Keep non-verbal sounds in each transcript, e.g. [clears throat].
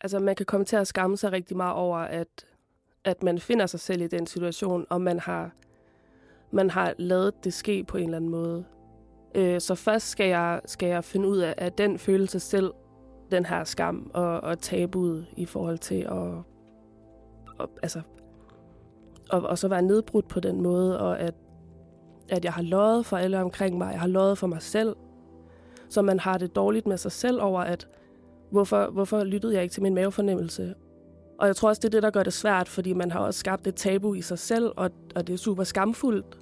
altså man kan komme til at skamme sig rigtig meget over, at, at man finder sig selv i den situation, og man har, man har lavet det ske på en eller anden måde. Øh, så først skal jeg, skal jeg finde ud af, at den følelse selv, den her skam og, og tabuet i forhold til at, og, altså, og, og så være nedbrudt på den måde, og at, at jeg har løjet for alle omkring mig, jeg har løjet for mig selv, så man har det dårligt med sig selv over, at hvorfor, hvorfor lyttede jeg ikke til min mavefornemmelse? Og jeg tror også, det er det, der gør det svært, fordi man har også skabt et tabu i sig selv, og, og det er super skamfuldt.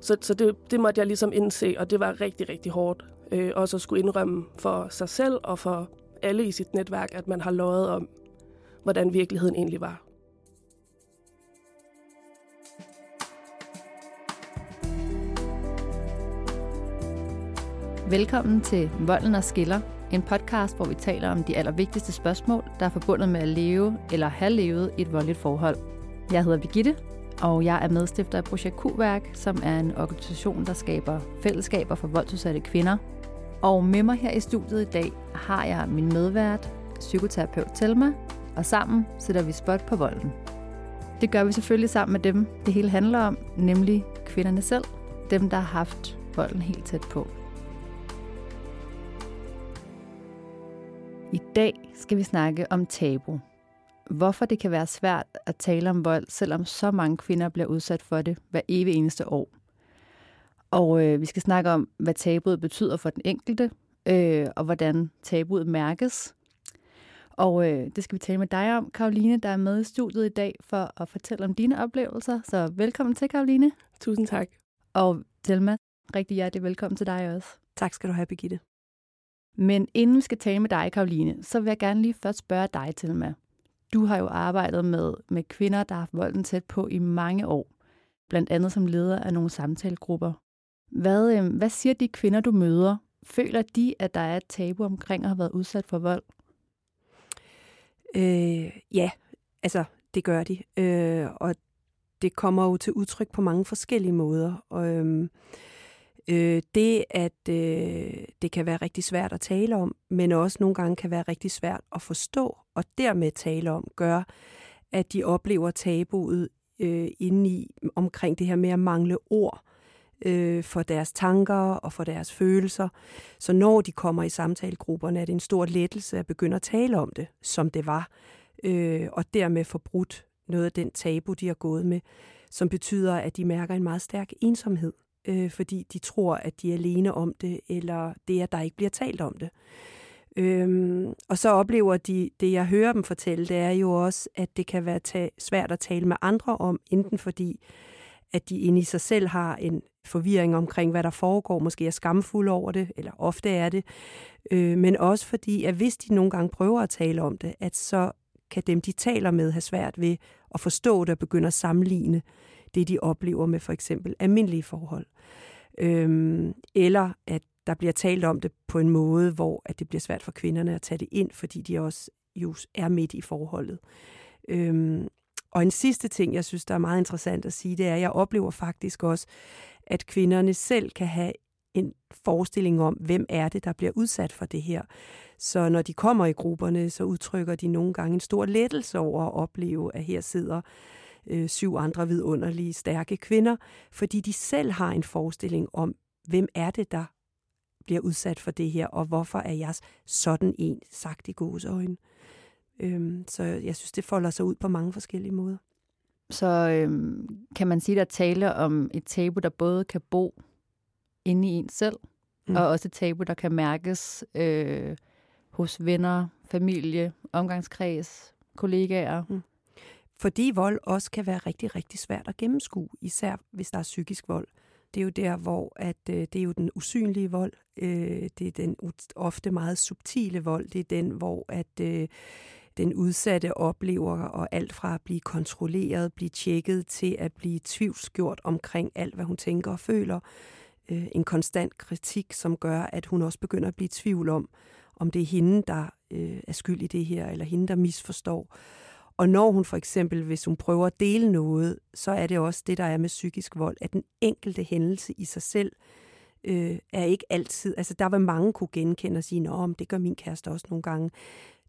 Så, så det, det måtte jeg ligesom indse, og det var rigtig, rigtig hårdt. Øh, også at skulle indrømme for sig selv og for alle i sit netværk, at man har løjet om, hvordan virkeligheden egentlig var. Velkommen til Volden og Skiller, en podcast, hvor vi taler om de allervigtigste spørgsmål, der er forbundet med at leve eller have levet et voldeligt forhold. Jeg hedder Birgitte, og jeg er medstifter af Projekt Q-værk, som er en organisation, der skaber fællesskaber for voldsudsatte kvinder. Og med mig her i studiet i dag har jeg min medvært, psykoterapeut Telma, og sammen sætter vi spot på volden. Det gør vi selvfølgelig sammen med dem, det hele handler om, nemlig kvinderne selv, dem der har haft volden helt tæt på. I dag skal vi snakke om tabu. Hvorfor det kan være svært at tale om vold, selvom så mange kvinder bliver udsat for det hver evig eneste år. Og øh, vi skal snakke om, hvad tabuet betyder for den enkelte, øh, og hvordan tabuet mærkes. Og øh, det skal vi tale med dig om, Karoline, der er med i studiet i dag for at fortælle om dine oplevelser. Så velkommen til, Karoline. Tusind tak. Og Selma, rigtig hjertelig velkommen til dig også. Tak skal du have, Birgitte. Men inden vi skal tale med dig, Karoline, så vil jeg gerne lige først spørge dig, Tilma. Du har jo arbejdet med, med kvinder, der har haft volden tæt på i mange år. Blandt andet som leder af nogle samtalegrupper. Hvad, øh, hvad siger de kvinder, du møder? Føler de, at der er et tabu omkring at have været udsat for vold? Øh, ja, altså det gør de. Øh, og det kommer jo til udtryk på mange forskellige måder. Og, øh, Øh, det, at øh, det kan være rigtig svært at tale om, men også nogle gange kan være rigtig svært at forstå og dermed tale om, gør, at de oplever tabuet øh, indeni omkring det her med at mangle ord øh, for deres tanker og for deres følelser. Så når de kommer i samtalegrupperne, er det en stor lettelse at begynde at tale om det, som det var, øh, og dermed forbrudt noget af den tabu, de har gået med, som betyder, at de mærker en meget stærk ensomhed øh, fordi de tror, at de er alene om det, eller det, at der ikke bliver talt om det. Øhm, og så oplever de, det jeg hører dem fortælle, det er jo også, at det kan være ta- svært at tale med andre om, enten fordi, at de inde i sig selv har en forvirring omkring, hvad der foregår, måske er skamfulde over det, eller ofte er det, øh, men også fordi, at hvis de nogle gange prøver at tale om det, at så kan dem, de taler med, have svært ved at forstå det og begynde at sammenligne det, de oplever med for eksempel almindelige forhold. Øhm, eller at der bliver talt om det på en måde, hvor at det bliver svært for kvinderne at tage det ind, fordi de også jo er midt i forholdet. Øhm, og en sidste ting, jeg synes, der er meget interessant at sige, det er, at jeg oplever faktisk også, at kvinderne selv kan have en forestilling om, hvem er det, der bliver udsat for det her. Så når de kommer i grupperne, så udtrykker de nogle gange en stor lettelse over at opleve, at her sidder øh, syv andre vidunderlige, stærke kvinder, fordi de selv har en forestilling om, hvem er det, der bliver udsat for det her, og hvorfor er jeg sådan en, sagt i gåsøjne. Øhm, så jeg synes, det folder sig ud på mange forskellige måder. Så øhm, kan man sige, der tale om et tabu, der både kan bo inde i en selv, mm. og også et tabu, der kan mærkes øh, hos venner, familie, omgangskreds, kollegaer. Mm. Fordi vold også kan være rigtig, rigtig svært at gennemskue, især hvis der er psykisk vold. Det er jo der, hvor at, øh, det er jo den usynlige vold. Øh, det er den ofte meget subtile vold. Det er den, hvor at øh, den udsatte oplever og alt fra at blive kontrolleret, blive tjekket, til at blive tvivlsgjort omkring alt, hvad hun tænker og føler. Øh, en konstant kritik, som gør, at hun også begynder at blive i tvivl om, om det er hende, der øh, er skyld i det her, eller hende, der misforstår. Og når hun for eksempel, hvis hun prøver at dele noget, så er det også det, der er med psykisk vold, at den enkelte hændelse i sig selv øh, er ikke altid, altså der vil mange kunne genkende og sige, at det gør min kæreste også nogle gange.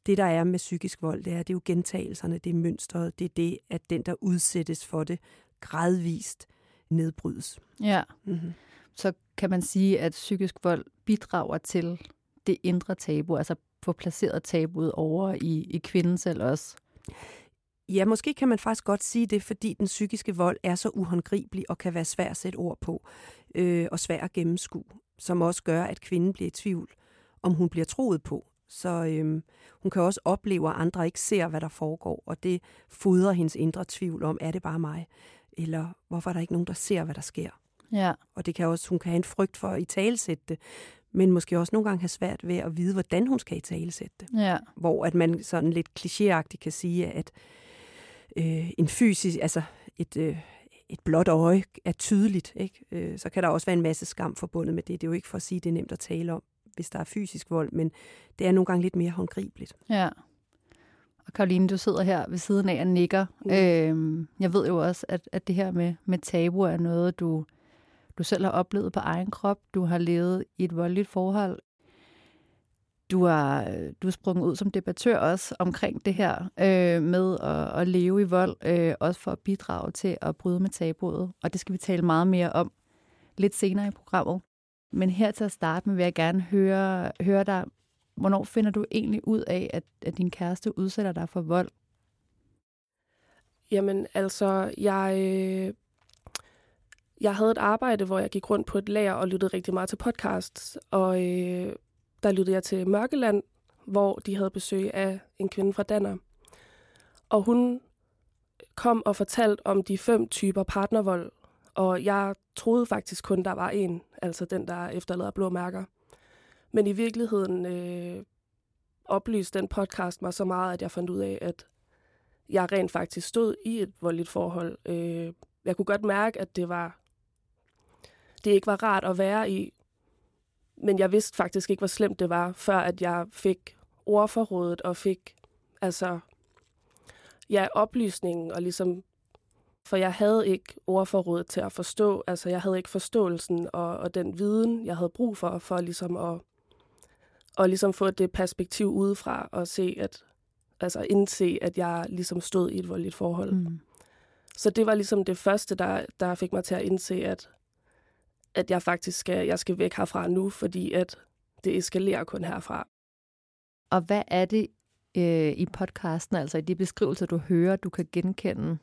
det, der er med psykisk vold, det er, det er jo gentagelserne, det er mønstret, det er det, at den, der udsættes for det, gradvist nedbrydes. Ja. Mm-hmm. Så kan man sige, at psykisk vold bidrager til det indre tabu, altså få placeret tabuet over i, i kvinden selv også? Ja, måske kan man faktisk godt sige det, fordi den psykiske vold er så uhåndgribelig og kan være svær at sætte ord på, øh, og svær at gennemskue, som også gør, at kvinden bliver i tvivl, om hun bliver troet på. Så øh, hun kan også opleve, at andre ikke ser, hvad der foregår, og det fodrer hendes indre tvivl om, er det bare mig? Eller hvorfor er der ikke nogen, der ser, hvad der sker? Ja. Og det kan også, hun kan have en frygt for at i talesætte det, men måske også nogle gange have svært ved at vide, hvordan hun skal i talesætte det. Ja. Hvor at man sådan lidt klichéagtigt kan sige, at øh, en fysisk, altså et, øh, et blåt øje er tydeligt, ikke? Øh, så kan der også være en masse skam forbundet med det. Det er jo ikke for at sige, at det er nemt at tale om, hvis der er fysisk vold, men det er nogle gange lidt mere håndgribeligt. Ja. Og Karoline, du sidder her ved siden af og nikker. Mm. Øhm, jeg ved jo også, at, at det her med, med tabu er noget, du, du selv har oplevet på egen krop. Du har levet i et voldeligt forhold. Du har, du har sprunget ud som debattør også omkring det her øh, med at, at leve i vold, øh, også for at bidrage til at bryde med tabuet. Og det skal vi tale meget mere om lidt senere i programmet. Men her til at starte med vil jeg gerne høre, høre dig, hvornår finder du egentlig ud af, at, at din kæreste udsætter dig for vold? Jamen, altså, jeg, øh, jeg havde et arbejde, hvor jeg gik rundt på et lager og lyttede rigtig meget til podcasts. Og øh, der lyttede jeg til Mørkeland, hvor de havde besøg af en kvinde fra Danmark. Og hun kom og fortalte om de fem typer partnervold. Og jeg troede faktisk kun, der var en, altså den, der efterlader blå mærker. Men i virkeligheden øh, oplyste den podcast mig så meget, at jeg fandt ud af, at jeg rent faktisk stod i et voldeligt forhold. Øh, jeg kunne godt mærke, at det var det ikke var rart at være i, men jeg vidste faktisk ikke, hvor slemt det var, før at jeg fik ordforrådet og fik altså ja, oplysningen og ligesom for jeg havde ikke ordforrådet til at forstå, altså jeg havde ikke forståelsen og, og den viden, jeg havde brug for, for ligesom at, og ligesom få det perspektiv udefra og se, at, altså indse, at jeg ligesom stod i et voldeligt forhold. Mm. Så det var ligesom det første, der, der fik mig til at indse, at, at jeg faktisk skal, jeg skal væk herfra nu, fordi at det eskalerer kun herfra. Og hvad er det øh, i podcasten, altså i de beskrivelser, du hører, du kan genkende?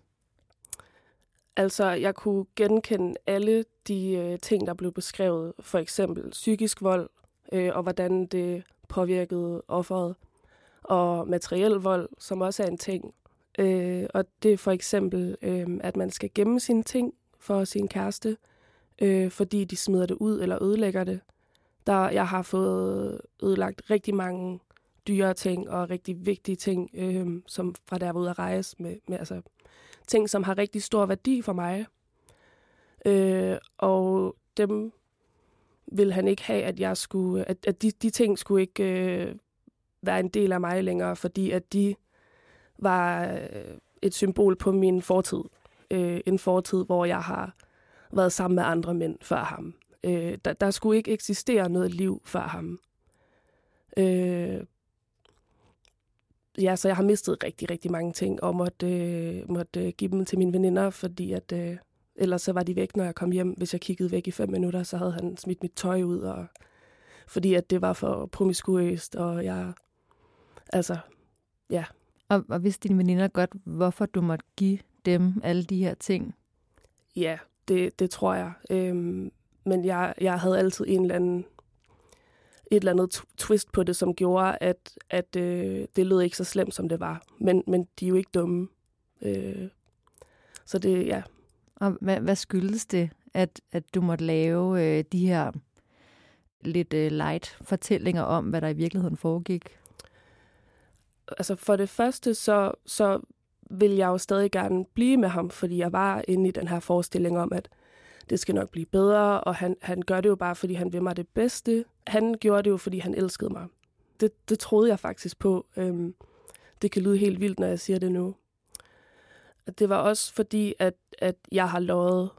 Altså, jeg kunne genkende alle de øh, ting, der blev beskrevet. For eksempel psykisk vold, øh, og hvordan det påvirkede offeret. Og materiel vold, som også er en ting. Øh, og det er for eksempel, øh, at man skal gemme sine ting for sin kæreste, øh, fordi de smider det ud eller ødelægger det. Der, jeg har fået ødelagt rigtig mange dyre ting og rigtig vigtige ting, øh, som fra der var ude at rejse med, med altså, ting, som har rigtig stor værdi for mig. Øh, og dem vil han ikke have, at jeg skulle, at, at de, de ting skulle ikke øh, være en del af mig længere, fordi at de var øh, et symbol på min fortid. Øh, en fortid, hvor jeg har været sammen med andre mænd før ham. Øh, der, der skulle ikke eksistere noget liv før ham. Øh, ja, så jeg har mistet rigtig, rigtig mange ting, og måtte, øh, måtte øh, give dem til mine veninder, fordi at, øh, ellers så var de væk, når jeg kom hjem. Hvis jeg kiggede væk i fem minutter, så havde han smidt mit tøj ud, og, fordi at det var for promiskuøst, og jeg, altså, ja. Og, og vidste dine veninder godt, hvorfor du måtte give dem alle de her ting? Ja, det, det tror jeg. Øhm, men jeg, jeg havde altid en eller anden, et eller andet twist på det, som gjorde, at, at øh, det lød ikke så slemt, som det var. Men, men de er jo ikke dumme. Øh, så det, ja. Og hvad, hvad skyldes det, at, at du måtte lave øh, de her lidt øh, light fortællinger om, hvad der i virkeligheden foregik? Altså for det første, så, så vil jeg jo stadig gerne blive med ham, fordi jeg var inde i den her forestilling om, at det skal nok blive bedre, og han, han gør det jo bare, fordi han vil mig det bedste. Han gjorde det jo, fordi han elskede mig. Det, det troede jeg faktisk på. Øhm, det kan lyde helt vildt, når jeg siger det nu. Det var også fordi, at, at jeg har lovet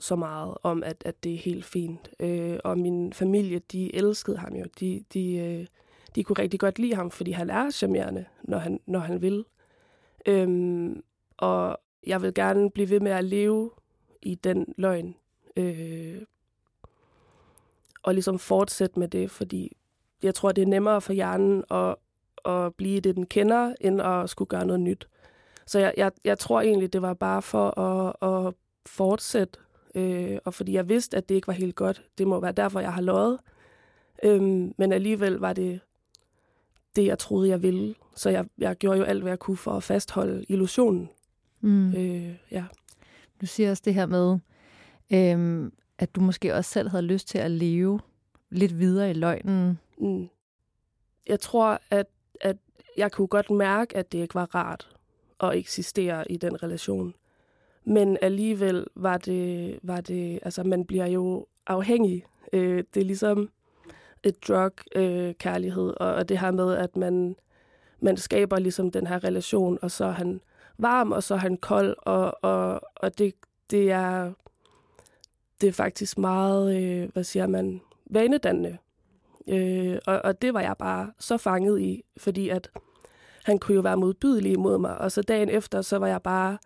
så meget om, at, at det er helt fint. Øh, og min familie, de elskede ham jo. De, de, øh, de kunne rigtig godt lide ham, fordi han er charmerende, når han, når han vil. Øhm, og jeg vil gerne blive ved med at leve i den løgn. Øh, og ligesom fortsætte med det, fordi jeg tror, det er nemmere for hjernen at, at blive det, den kender, end at skulle gøre noget nyt. Så jeg, jeg, jeg tror egentlig, det var bare for at, at fortsætte, øh, og fordi jeg vidste, at det ikke var helt godt. Det må være derfor, jeg har løjet. Øhm, men alligevel var det det, jeg troede, jeg ville. Så jeg, jeg gjorde jo alt, hvad jeg kunne for at fastholde illusionen. Mm. Øh, ja. Du siger også det her med, øhm, at du måske også selv havde lyst til at leve lidt videre i løgnen. Mm. Jeg tror, at, at jeg kunne godt mærke, at det ikke var rart at eksistere i den relation. Men alligevel var det, var det altså man bliver jo afhængig. Øh, det er ligesom et drug-kærlighed, øh, og, og det her med, at man, man skaber ligesom den her relation, og så er han varm, og så er han kold, og, og, og det, det er det er faktisk meget, øh, hvad siger man, vanedannende. Øh, og, og det var jeg bare så fanget i, fordi at han kunne jo være modbydelig imod mig. Og så dagen efter, så var jeg bare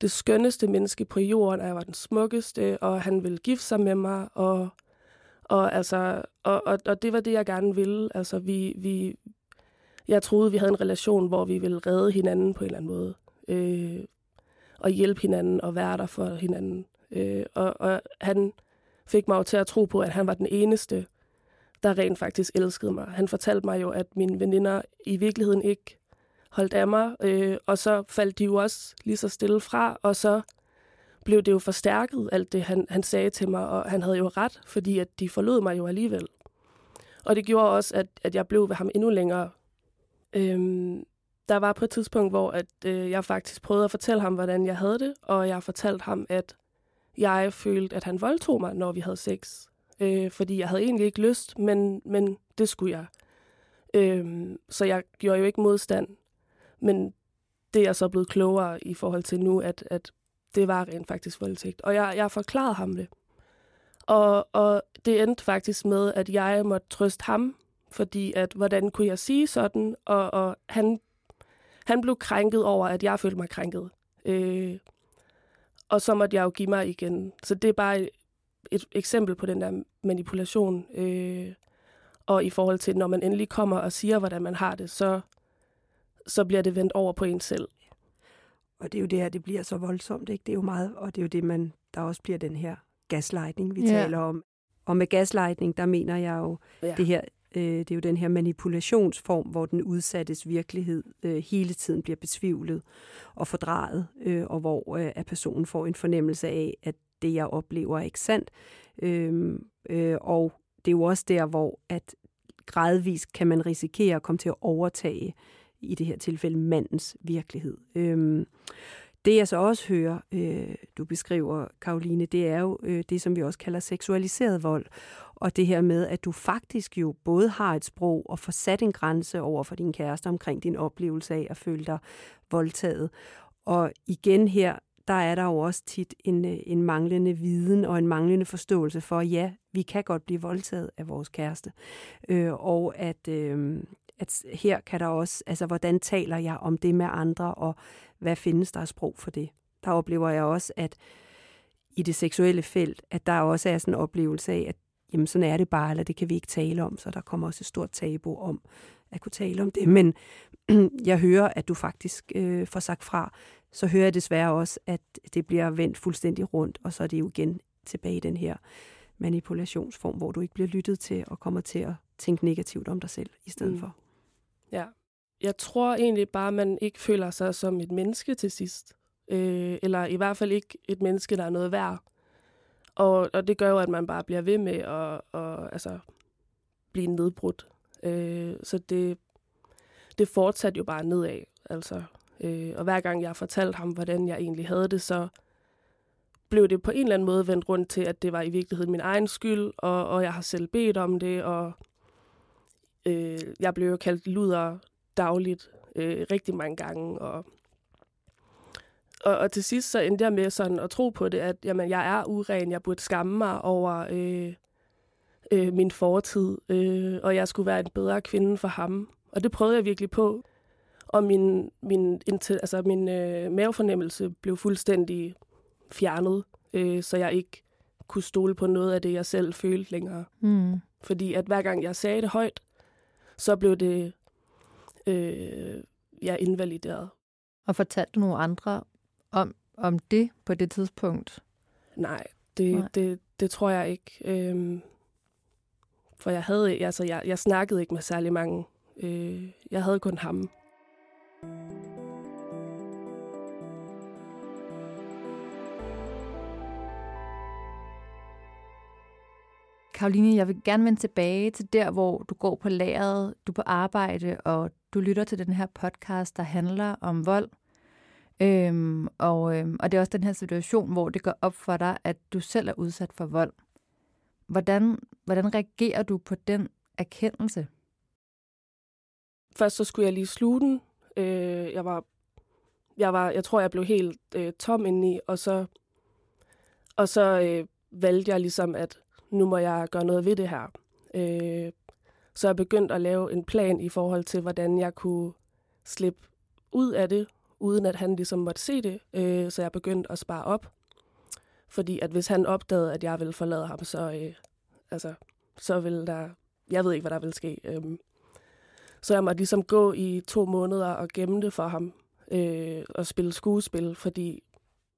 det skønneste menneske på jorden, og jeg var den smukkeste, og han ville gifte sig med mig, og, og, altså, og, og, og det var det, jeg gerne ville. Altså, vi, vi, jeg troede, vi havde en relation, hvor vi ville redde hinanden på en eller anden måde, øh, og hjælpe hinanden og være der for hinanden. Øh, og, og han fik mig jo til at tro på, at han var den eneste, der rent faktisk elskede mig. Han fortalte mig jo, at mine veninder i virkeligheden ikke holdt af mig, øh, og så faldt de jo også lige så stille fra, og så blev det jo forstærket, alt det han, han sagde til mig, og han havde jo ret, fordi at de forlod mig jo alligevel. Og det gjorde også, at, at jeg blev ved ham endnu længere. Øhm, der var på et tidspunkt, hvor at, øh, jeg faktisk prøvede at fortælle ham, hvordan jeg havde det, og jeg fortalte ham, at jeg følte, at han voldtog mig, når vi havde sex. Øh, fordi jeg havde egentlig ikke lyst, men, men det skulle jeg. Øh, så jeg gjorde jo ikke modstand. Men det er så blevet klogere i forhold til nu, at, at det var rent faktisk voldtægt. Og jeg, jeg forklarede ham det. Og, og det endte faktisk med, at jeg måtte trøste ham, fordi at, hvordan kunne jeg sige sådan? Og, og han, han blev krænket over, at jeg følte mig krænket. Øh, og så måtte jeg jo give mig igen. Så det er bare et, et eksempel på den der manipulation. Øh, og i forhold til, når man endelig kommer og siger, hvordan man har det, så, så bliver det vendt over på en selv. Og det er jo det her, det bliver så voldsomt, ikke? Det er jo meget, og det er jo det, man, der også bliver den her gaslightning, vi ja. taler om. Og med gaslightning, der mener jeg jo ja. det her Øh, det er jo den her manipulationsform, hvor den udsattes virkelighed øh, hele tiden bliver besvivlet og fordrejet, øh, og hvor øh, at personen får en fornemmelse af, at det, jeg oplever, er ikke sandt. Øh, øh, og det er jo også der, hvor at gradvist kan man risikere at komme til at overtage, i det her tilfælde, mandens virkelighed. Øhm, det jeg så også hører, øh, du beskriver, Karoline, det er jo øh, det, som vi også kalder seksualiseret vold. Og det her med, at du faktisk jo både har et sprog og får sat en grænse over for din kæreste omkring din oplevelse af at føle dig voldtaget. Og igen her, der er der jo også tit en, øh, en manglende viden og en manglende forståelse for, ja, vi kan godt blive voldtaget af vores kæreste. Øh, og at, øh, at her kan der også, altså hvordan taler jeg om det med andre, og hvad findes der sprog for det? Der oplever jeg også, at i det seksuelle felt, at der også er sådan en oplevelse af, at jamen sådan er det bare, eller det kan vi ikke tale om, så der kommer også et stort tabu om at kunne tale om det. Men [clears throat] jeg hører, at du faktisk øh, får sagt fra, så hører jeg desværre også, at det bliver vendt fuldstændig rundt, og så er det jo igen tilbage i den her manipulationsform, hvor du ikke bliver lyttet til og kommer til at tænke negativt om dig selv i stedet mm. for. Ja, jeg tror egentlig bare, at man ikke føler sig som et menneske til sidst. Øh, eller i hvert fald ikke et menneske, der er noget værd. Og, og det gør jo, at man bare bliver ved med at og, altså, blive nedbrudt. Øh, så det, det fortsatte jo bare nedad. Altså, øh, og hver gang jeg fortalte ham, hvordan jeg egentlig havde det, så blev det på en eller anden måde vendt rundt til, at det var i virkeligheden min egen skyld, og, og jeg har selv bedt om det, og øh, jeg blev jo kaldt luder dagligt øh, rigtig mange gange, og og, og til sidst så endte jeg med sådan at tro på det, at jamen, jeg er uren, jeg burde skamme mig over, øh, øh, min fortid, øh, og jeg skulle være en bedre kvinde for ham. Og det prøvede jeg virkelig på. Og min, min, altså min øh, mavefornemmelse blev fuldstændig fjernet, øh, så jeg ikke kunne stole på noget af det, jeg selv følte længere. Mm. Fordi at hver gang jeg sagde det højt, så blev det øh, ja, invalideret. Og fortalte du nogle andre om, om det på det tidspunkt? Nej, det, Nej. det, det tror jeg ikke. Øhm, for jeg havde, altså jeg, jeg snakkede ikke med særlig mange. Øh, jeg havde kun ham. Karoline, jeg vil gerne vende tilbage til der, hvor du går på lageret, du er på arbejde, og du lytter til den her podcast, der handler om vold. Øhm, og, øhm, og det er også den her situation, hvor det går op for dig, at du selv er udsat for vold. Hvordan, hvordan reagerer du på den erkendelse? Først så skulle jeg lige sluge den. Øh, jeg var, jeg var, jeg tror, jeg blev helt øh, tom indeni, og så, og så øh, valgte jeg ligesom, at nu må jeg gøre noget ved det her. Øh, så jeg begyndte at lave en plan i forhold til, hvordan jeg kunne slippe ud af det, uden at han ligesom måtte se det. Øh, så jeg begyndte at spare op. Fordi at hvis han opdagede, at jeg ville forlade ham, så, øh, altså, så ville der... Jeg ved ikke, hvad der ville ske. Øh, så jeg måtte ligesom gå i to måneder og gemme det for ham øh, og spille skuespil, fordi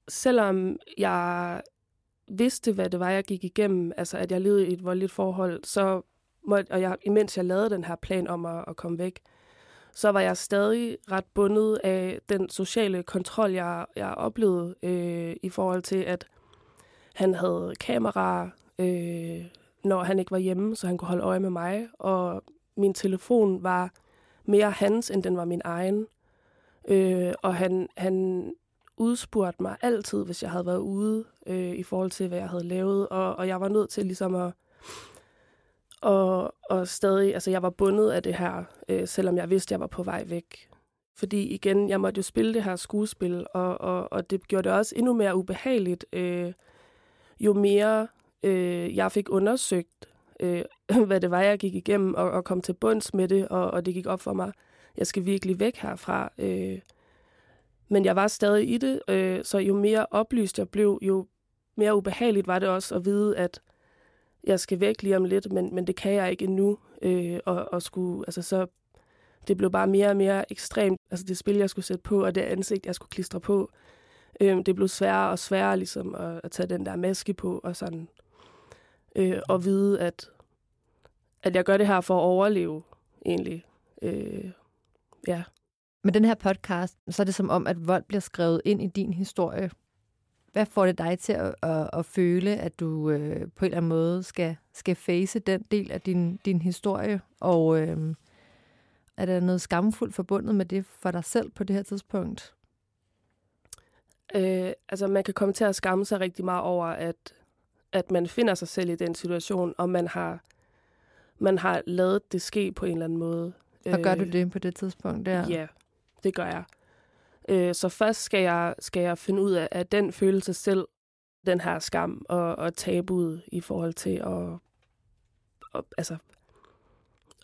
selvom jeg vidste, hvad det var, jeg gik igennem, altså at jeg levede i et voldeligt forhold, så måtte, og jeg, imens jeg lavede den her plan om at, at komme væk, så var jeg stadig ret bundet af den sociale kontrol, jeg, jeg oplevede øh, i forhold til, at han havde kamera, øh, når han ikke var hjemme, så han kunne holde øje med mig, og min telefon var mere hans, end den var min egen. Øh, og han, han udspurgt mig altid, hvis jeg havde været ude, øh, i forhold til, hvad jeg havde lavet, og, og jeg var nødt til ligesom at og, og stadig, altså jeg var bundet af det her, øh, selvom jeg vidste, at jeg var på vej væk. Fordi igen, jeg måtte jo spille det her skuespil, og, og, og det gjorde det også endnu mere ubehageligt, øh, jo mere øh, jeg fik undersøgt, øh, [clears throat] hvad det var, jeg gik igennem, og, og kom til bunds med det, og, og det gik op for mig, jeg skal virkelig væk herfra. Øh, men jeg var stadig i det, øh, så jo mere oplyst jeg blev, jo mere ubehageligt var det også at vide, at jeg skal væk lige om lidt, men, men det kan jeg ikke endnu. Øh, og, og skulle, altså så, det blev bare mere og mere ekstremt. Altså det spil, jeg skulle sætte på, og det ansigt, jeg skulle klistre på, øh, det blev sværere og sværere ligesom at, at tage den der maske på og sådan. Øh, og vide, at, at jeg gør det her for at overleve, egentlig. Øh, ja. Med den her podcast, så er det som om, at vold bliver skrevet ind i din historie hvad får det dig til at, at, at føle, at du øh, på en eller anden måde skal, skal face den del af din, din historie? Og øh, er der noget skamfuldt forbundet med det for dig selv på det her tidspunkt? Øh, altså, man kan komme til at skamme sig rigtig meget over, at, at man finder sig selv i den situation, og man har, man har lavet det ske på en eller anden måde. Og gør du øh, det på det tidspunkt der? Ja, det gør jeg. Øh, så først skal jeg, skal jeg finde ud af, at den følelse selv, den her skam og, og tabuet i forhold til at, og, altså,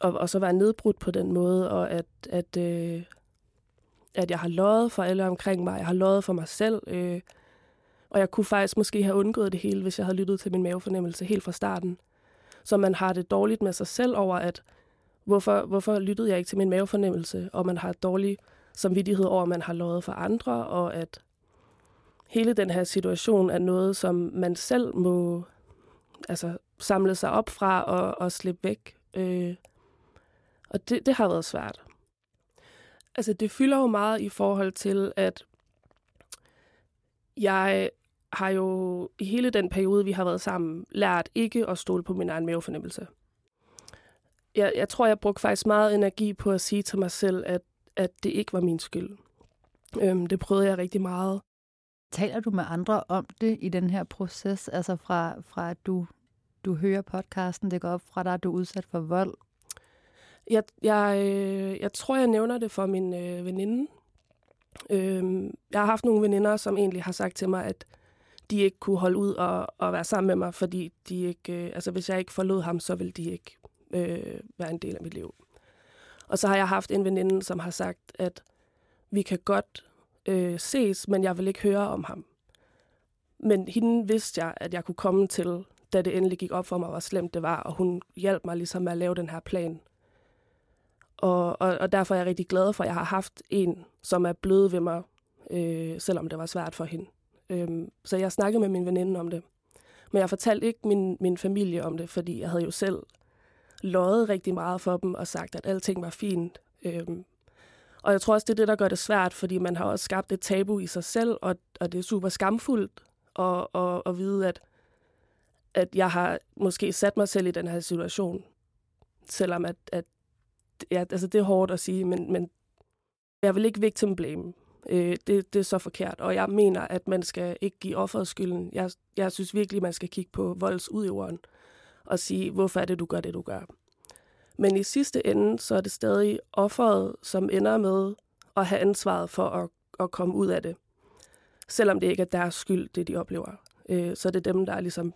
og, og så være nedbrudt på den måde, og at, at, øh, at jeg har løjet for alle omkring mig, jeg har løjet for mig selv, øh, og jeg kunne faktisk måske have undgået det hele, hvis jeg havde lyttet til min mavefornemmelse helt fra starten. Så man har det dårligt med sig selv over, at hvorfor, hvorfor lyttede jeg ikke til min mavefornemmelse, og man har et dårligt samvittighed over, at man har lovet for andre, og at hele den her situation er noget, som man selv må altså, samle sig op fra og, og slippe væk. Øh, og det, det har været svært. Altså, det fylder jo meget i forhold til, at jeg har jo i hele den periode, vi har været sammen, lært ikke at stole på min egen mavefornemmelse. Jeg, jeg tror, jeg brugte faktisk meget energi på at sige til mig selv, at at det ikke var min skyld. Øhm, det prøvede jeg rigtig meget. Taler du med andre om det i den her proces? Altså fra, fra at du, du hører podcasten, det går op fra dig, at du er udsat for vold? Jeg, jeg, øh, jeg tror, jeg nævner det for min øh, veninde. Øhm, jeg har haft nogle veninder, som egentlig har sagt til mig, at de ikke kunne holde ud og, og være sammen med mig, fordi de ikke, øh, altså hvis jeg ikke forlod ham, så ville de ikke øh, være en del af mit liv. Og så har jeg haft en veninde, som har sagt, at vi kan godt øh, ses, men jeg vil ikke høre om ham. Men hende vidste jeg, at jeg kunne komme til, da det endelig gik op for mig, hvor slemt det var, og hun hjalp mig ligesom med at lave den her plan. Og, og, og derfor er jeg rigtig glad for, at jeg har haft en, som er blevet ved mig, øh, selvom det var svært for hende. Øh, så jeg snakkede med min veninde om det. Men jeg fortalte ikke min, min familie om det, fordi jeg havde jo selv løjet rigtig meget for dem og sagt, at alting var fint. Øhm, og jeg tror også, det er det, der gør det svært, fordi man har også skabt et tabu i sig selv, og, og det er super skamfuldt at, at, at vide, at, at jeg har måske sat mig selv i den her situation. Selvom at, at ja, altså det er hårdt at sige, men, men jeg vil ikke victim blame. Øh, det, det er så forkert, og jeg mener, at man skal ikke give offeret skylden. Jeg, jeg synes virkelig, man skal kigge på voldsudøveren og sige, hvorfor er det, du gør det, du gør. Men i sidste ende, så er det stadig offeret, som ender med at have ansvaret for at, at komme ud af det. Selvom det ikke er deres skyld, det de oplever. Øh, så er det dem, der ligesom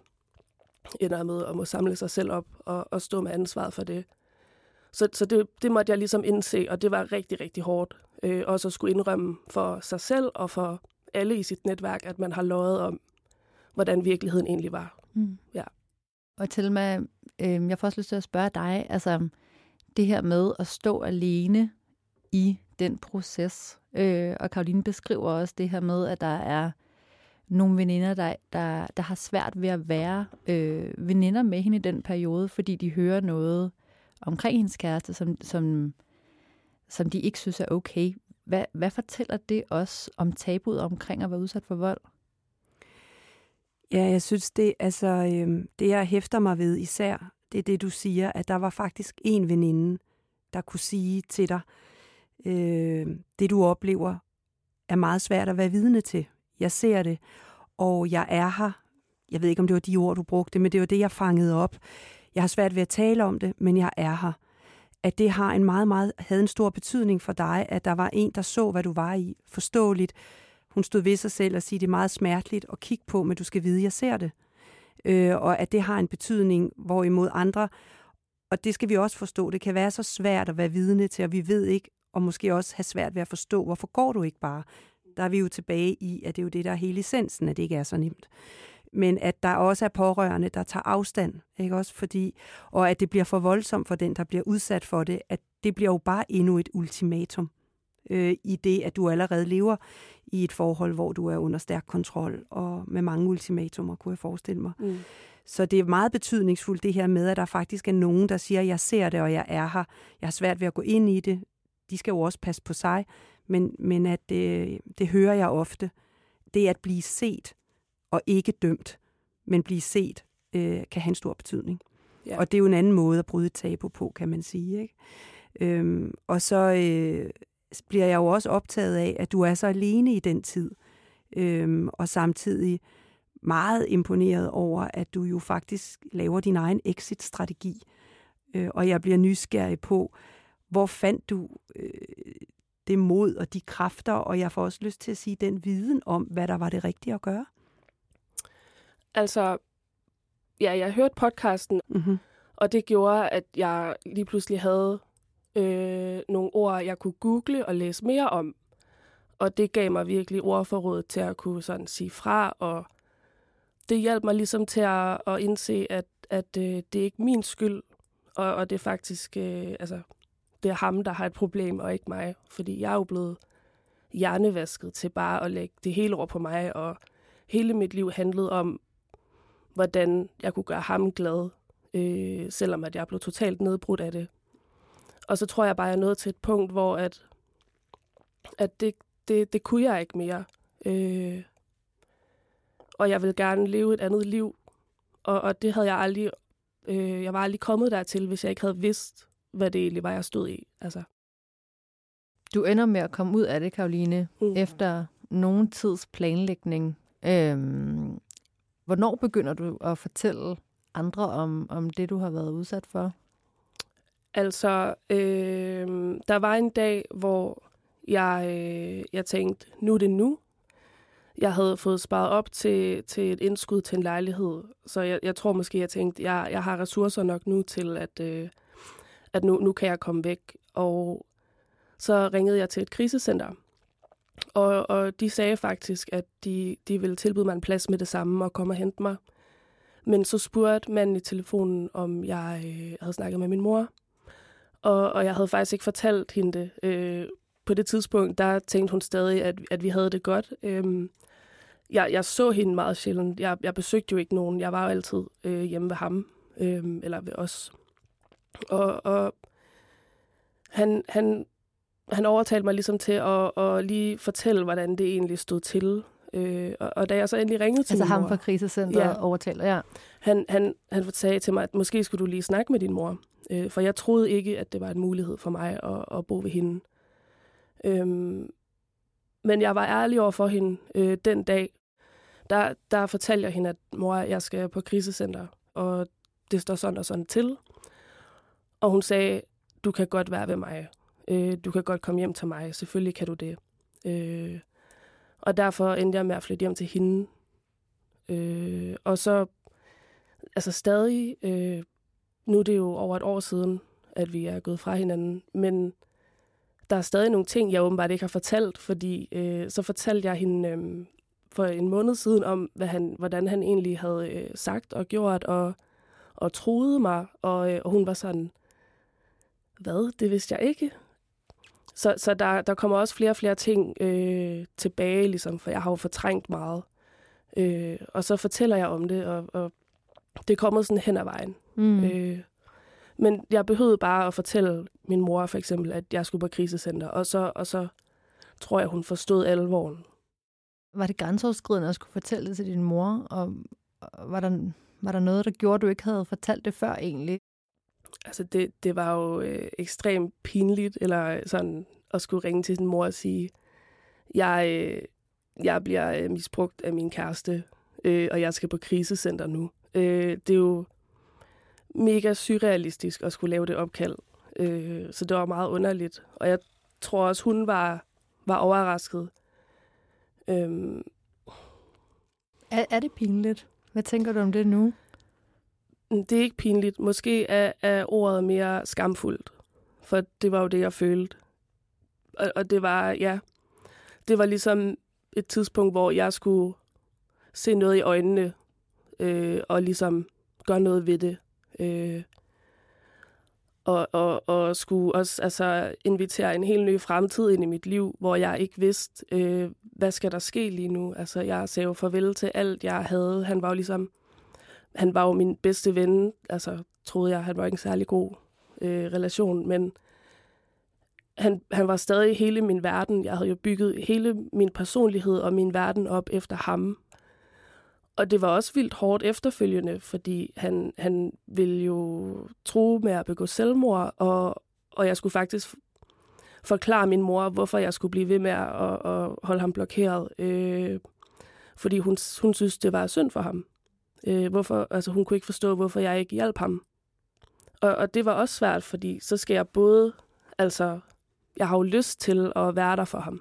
ender med at må samle sig selv op og, og stå med ansvaret for det. Så, så det, det måtte jeg ligesom indse, og det var rigtig, rigtig hårdt. Øh, også at skulle indrømme for sig selv og for alle i sit netværk, at man har løjet om, hvordan virkeligheden egentlig var. Mm. Ja. Og til med, øh, jeg får også lyst til at spørge dig, altså det her med at stå alene i den proces, øh, og Karoline beskriver også det her med, at der er nogle veninder, der, der, der har svært ved at være øh, veninder med hende i den periode, fordi de hører noget omkring hendes kæreste, som, som, som de ikke synes er okay. Hvad, hvad fortæller det os om tabuet omkring at være udsat for vold? Ja, jeg synes, det, altså, øh, det jeg hæfter mig ved især, det er det, du siger, at der var faktisk en veninde, der kunne sige til dig, øh, det du oplever er meget svært at være vidne til. Jeg ser det, og jeg er her. Jeg ved ikke, om det var de ord, du brugte, men det var det, jeg fangede op. Jeg har svært ved at tale om det, men jeg er her. At det har en meget, meget, havde en stor betydning for dig, at der var en, der så, hvad du var i. Forståeligt. Hun stod ved sig selv og sige, det er meget smerteligt at kigge på, men du skal vide, jeg ser det. Øh, og at det har en betydning, hvorimod andre, og det skal vi også forstå, det kan være så svært at være vidne til, og vi ved ikke, og måske også have svært ved at forstå, hvorfor går du ikke bare? Der er vi jo tilbage i, at det er jo det, der er hele essensen, at det ikke er så nemt men at der også er pårørende, der tager afstand, ikke også? Fordi, og at det bliver for voldsomt for den, der bliver udsat for det, at det bliver jo bare endnu et ultimatum øh, i det, at du allerede lever i et forhold, hvor du er under stærk kontrol, og med mange ultimatumer, kunne jeg forestille mig. Mm. Så det er meget betydningsfuldt det her med, at der faktisk er nogen, der siger, jeg ser det, og jeg er her. Jeg har svært ved at gå ind i det. De skal jo også passe på sig, men, men at det, det hører jeg ofte. Det at blive set, og ikke dømt, men blive set, øh, kan have en stor betydning. Ja. Og det er jo en anden måde at bryde tabu på, kan man sige. Ikke? Øhm, og så øh, bliver jeg jo også optaget af, at du er så alene i den tid, øhm, og samtidig meget imponeret over, at du jo faktisk laver din egen exit-strategi. Øh, og jeg bliver nysgerrig på, hvor fandt du øh, det mod og de kræfter, og jeg får også lyst til at sige den viden om, hvad der var det rigtige at gøre. Altså, ja, jeg hørte podcasten, mm-hmm. og det gjorde, at jeg lige pludselig havde øh, nogle ord, jeg kunne google og læse mere om. Og det gav mig virkelig ordforråd til at kunne sådan sige fra, og det hjalp mig ligesom til at, at indse, at, at øh, det er ikke min skyld, og, og det er faktisk, øh, altså, det er ham, der har et problem, og ikke mig. Fordi jeg er jo blevet hjernevasket til bare at lægge det hele over på mig, og hele mit liv handlede om hvordan jeg kunne gøre ham glad, øh, selvom at jeg blev totalt nedbrudt af det. Og så tror jeg bare, jeg er nået til et punkt, hvor at, at det, det, det kunne jeg ikke mere. Øh, og jeg vil gerne leve et andet liv. Og, og det havde jeg aldrig... Øh, jeg var aldrig kommet dertil, hvis jeg ikke havde vidst, hvad det egentlig var, jeg stod i. Altså. Du ender med at komme ud af det, Karoline, mm. efter nogen tids planlægning. Øhm, Hvornår begynder du at fortælle andre om, om det, du har været udsat for? Altså, øh, der var en dag, hvor jeg, øh, jeg tænkte, nu er det nu. jeg havde fået sparet op til, til et indskud til en lejlighed. Så jeg, jeg tror måske, jeg tænkte, jeg, jeg har ressourcer nok nu til, at, øh, at nu, nu kan jeg komme væk. Og så ringede jeg til et krisecenter. Og, og de sagde faktisk, at de, de ville tilbyde mig en plads med det samme og komme og hente mig. Men så spurgte manden i telefonen, om jeg øh, havde snakket med min mor. Og, og jeg havde faktisk ikke fortalt hende det. Øh, på det tidspunkt, der tænkte hun stadig, at, at vi havde det godt. Øh, jeg, jeg så hende meget sjældent. Jeg, jeg besøgte jo ikke nogen. Jeg var jo altid øh, hjemme ved ham, øh, eller ved os. Og, og han, han, han overtalte mig ligesom til at, at lige fortælle, hvordan det egentlig stod til. Øh, og, og da jeg så endelig ringede til altså min ham mor... fra krisecenteret Ja. overtaler, ja. Han, han, han sagde til mig, at måske skulle du lige snakke med din mor. Øh, for jeg troede ikke, at det var en mulighed for mig at, at bo ved hende. Øhm, men jeg var ærlig over for hende øh, den dag. Der, der fortalte jeg hende, at mor, jeg skal på krisecenter, og det står sådan og sådan til. Og hun sagde, du kan godt være ved mig. Øh, du kan godt komme hjem til mig. Selvfølgelig kan du det. Øh, og derfor endte jeg med at flytte hjem til hende. Øh, og så, altså stadig, øh, nu er det jo over et år siden, at vi er gået fra hinanden, men der er stadig nogle ting, jeg åbenbart ikke har fortalt, fordi øh, så fortalte jeg hende øh, for en måned siden om, hvad han, hvordan han egentlig havde øh, sagt og gjort, og, og troede mig, og, øh, og hun var sådan, hvad, det vidste jeg ikke. Så, så der, der kommer også flere og flere ting øh, tilbage, ligesom, for jeg har jo fortrængt meget. Øh, og så fortæller jeg om det, og, og det kommer sådan hen ad vejen. Mm. Øh, men jeg behøvede bare at fortælle min mor for eksempel, at jeg skulle på krisecenter, og så, og så tror jeg, hun forstod alvoren. Var det grænseoverskridende at skulle fortælle det til din mor? Og var der, var der noget, der gjorde, at du ikke havde fortalt det før egentlig? Altså det, det var jo øh, ekstremt pinligt, eller sådan at skulle ringe til sin mor og sige, jeg, øh, jeg bliver øh, misbrugt af min kæreste, øh, og jeg skal på krisecenter nu. Øh, det er jo mega surrealistisk at skulle lave det opkald, øh, så det var meget underligt. Og jeg tror også, hun var, var overrasket. Øh, Er, er det pinligt? Hvad tænker du om det nu? Det er ikke pinligt. Måske er, er ordet mere skamfuldt. For det var jo det, jeg følte. Og, og det var, ja, det var ligesom et tidspunkt, hvor jeg skulle se noget i øjnene, øh, og ligesom gøre noget ved det. Øh, og, og, og skulle også altså, invitere en helt ny fremtid ind i mit liv, hvor jeg ikke vidste, øh, hvad skal der ske lige nu. Altså, jeg sagde jo farvel til alt, jeg havde. Han var jo ligesom han var jo min bedste ven, altså troede jeg, han var ikke en særlig god øh, relation, men han, han var stadig hele min verden. Jeg havde jo bygget hele min personlighed og min verden op efter ham. Og det var også vildt hårdt efterfølgende, fordi han, han ville jo tro med at begå selvmord, og, og jeg skulle faktisk forklare min mor, hvorfor jeg skulle blive ved med at, at, at holde ham blokeret. Øh, fordi hun, hun synes, det var synd for ham. Øh, hvorfor, altså hun kunne ikke forstå, hvorfor jeg ikke hjalp ham. Og, og det var også svært, fordi så skal jeg både, altså, jeg har jo lyst til at være der for ham.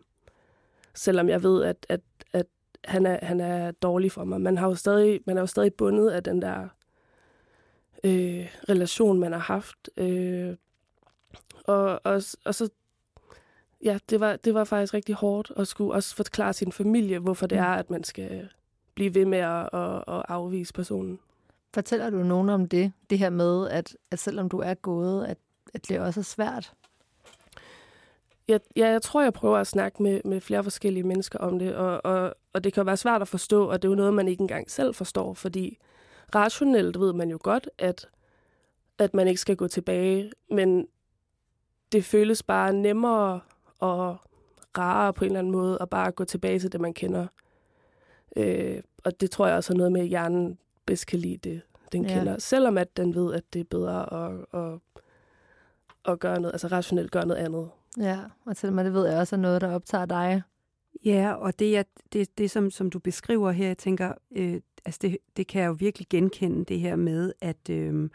Selvom jeg ved, at, at, at han, er, han er dårlig for mig. Man, har jo stadig, man er jo stadig bundet af den der øh, relation, man har haft. Øh, og, og, og så, ja, det var, det var faktisk rigtig hårdt at skulle også forklare sin familie, hvorfor det Mm. er, at man skal blive ved med at, at, at afvise personen. Fortæller du nogen om det? Det her med, at, at selvom du er gået, at, at det også er svært? Jeg, ja, jeg tror, jeg prøver at snakke med, med flere forskellige mennesker om det, og, og, og det kan være svært at forstå, og det er jo noget, man ikke engang selv forstår, fordi rationelt ved man jo godt, at, at man ikke skal gå tilbage, men det føles bare nemmere og rarere på en eller anden måde at bare gå tilbage til det, man kender. Øh, og det tror jeg også er noget med, at hjernen bedst kan lide det, den Ja. kender. Selvom at den ved, at det er bedre at, at, at gøre noget, altså rationelt gøre noget andet. Ja, og selvom det ved jeg også er noget, der optager dig. Ja, og det, jeg, det, det som, som du beskriver her, jeg tænker, øh, altså det, det kan jeg jo virkelig genkende, det her med, at, øh,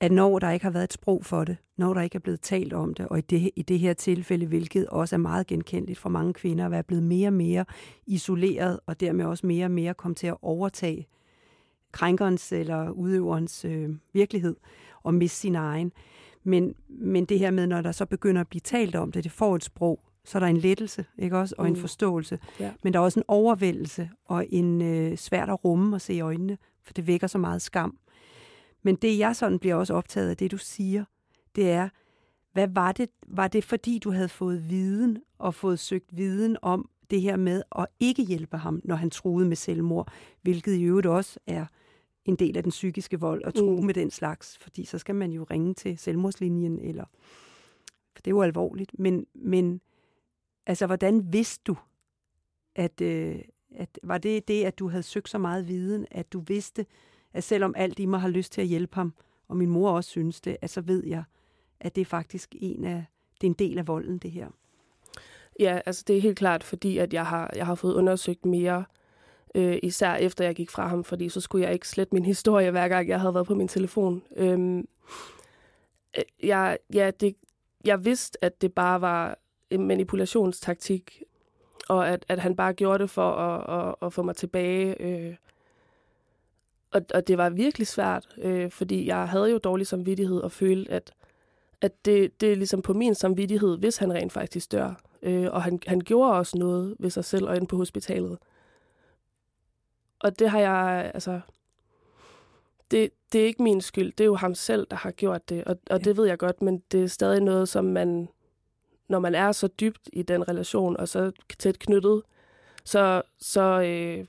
at når der ikke har været et sprog for det, når der ikke er blevet talt om det, og i det, i det her tilfælde, hvilket også er meget genkendeligt for mange kvinder, at være blevet mere og mere isoleret, og dermed også mere og mere komme til at overtage krænkerens eller udøverens øh, virkelighed, og miste sin egen. Men, men det her med, når der så begynder at blive talt om det, det får et sprog, så er der en lettelse, ikke også, og en mm. forståelse. Ja. Men der er også en overvældelse og en øh, svært at rumme og se i øjnene, for det vækker så meget skam. Men det, jeg sådan bliver også optaget af, det du siger, det er, hvad var det? Var det fordi, du havde fået viden og fået søgt viden om det her med at ikke hjælpe ham, når han truede med selvmord, hvilket i øvrigt også er en del af den psykiske vold at true mm. med den slags, fordi så skal man jo ringe til selvmordslinjen, eller for det er jo alvorligt. Men, men altså, hvordan vidste du, at, øh, at var det det, at du havde søgt så meget viden, at du vidste, at selvom alt i mig har lyst til at hjælpe ham, og min mor også synes det, at så ved jeg, at det er faktisk en af, det er en del af volden, det her. Ja, altså det er helt klart, fordi at jeg har, jeg har fået undersøgt mere, øh, især efter jeg gik fra ham, fordi så skulle jeg ikke slette min [laughs] historie, hver gang jeg havde været på min telefon. Øhm, øh, jeg, ja, det, jeg vidste, at det bare var en manipulationstaktik, og at, at han bare gjorde det for at, at, at få mig tilbage. Øh, og, og det var virkelig svært, øh, fordi jeg havde jo dårlig samvittighed og følte, at, at det, det er ligesom på min samvittighed, hvis han rent faktisk dør. Øh, og han, han gjorde også noget ved sig selv og inde på hospitalet. Og det har jeg, altså... Det, det er ikke min skyld. Det er jo ham selv, der har gjort det. Og, og ja. det ved jeg godt, men det er stadig noget, som man... Når man er så dybt i den relation, og så tæt knyttet, så, så øh,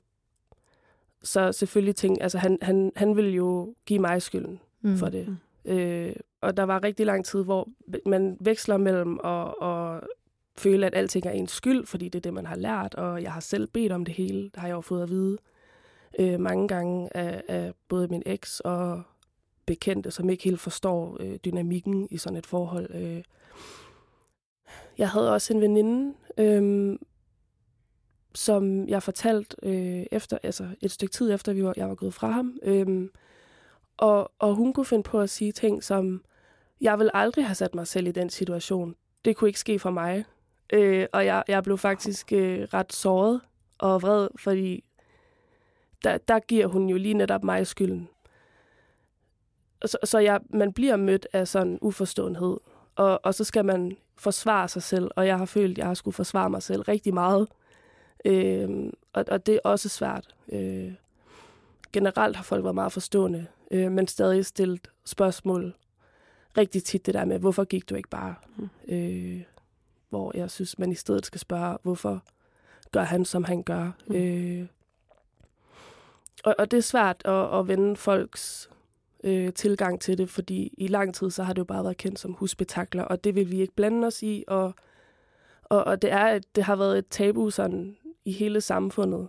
så selvfølgelig tænkte, altså han, han, han ville jo give mig skylden mm. for det. Mm. Øh, og der var rigtig lang tid, hvor man veksler mellem at, at føle, at alting er ens skyld, fordi det er det, man har lært, og jeg har selv bedt om det hele, det har jeg jo fået at vide øh, mange gange af, af både min eks og bekendte, som ikke helt forstår øh, dynamikken i sådan et forhold. Øh. Jeg havde også en veninde, øh, som jeg fortalte øh, efter, altså et stykke tid efter, vi var, jeg var gået fra ham. Øh, og, og hun kunne finde på at sige ting som, jeg vil aldrig have sat mig selv i den situation. Det kunne ikke ske for mig. Øh, og jeg, jeg blev faktisk øh, ret såret og vred, fordi der, der giver hun jo lige netop mig skylden. Så, så jeg, man bliver mødt af sådan uforståenhed, og, og så skal man forsvare sig selv, og jeg har følt, at jeg har skulle forsvare mig selv rigtig meget. Øh, og, og det er også svært. Øh, generelt har folk været meget forstående, øh, men stadig stillet spørgsmål rigtig tit det der med, hvorfor gik du ikke bare? Mm. Øh, hvor jeg synes, man i stedet skal spørge, hvorfor gør han, som han gør? Mm. Øh, og, og det er svært at, at vende folks øh, tilgang til det, fordi i lang tid, så har det jo bare været kendt som husbetakler, og det vil vi ikke blande os i, og, og, og det, er, det har været et tabu sådan i hele samfundet.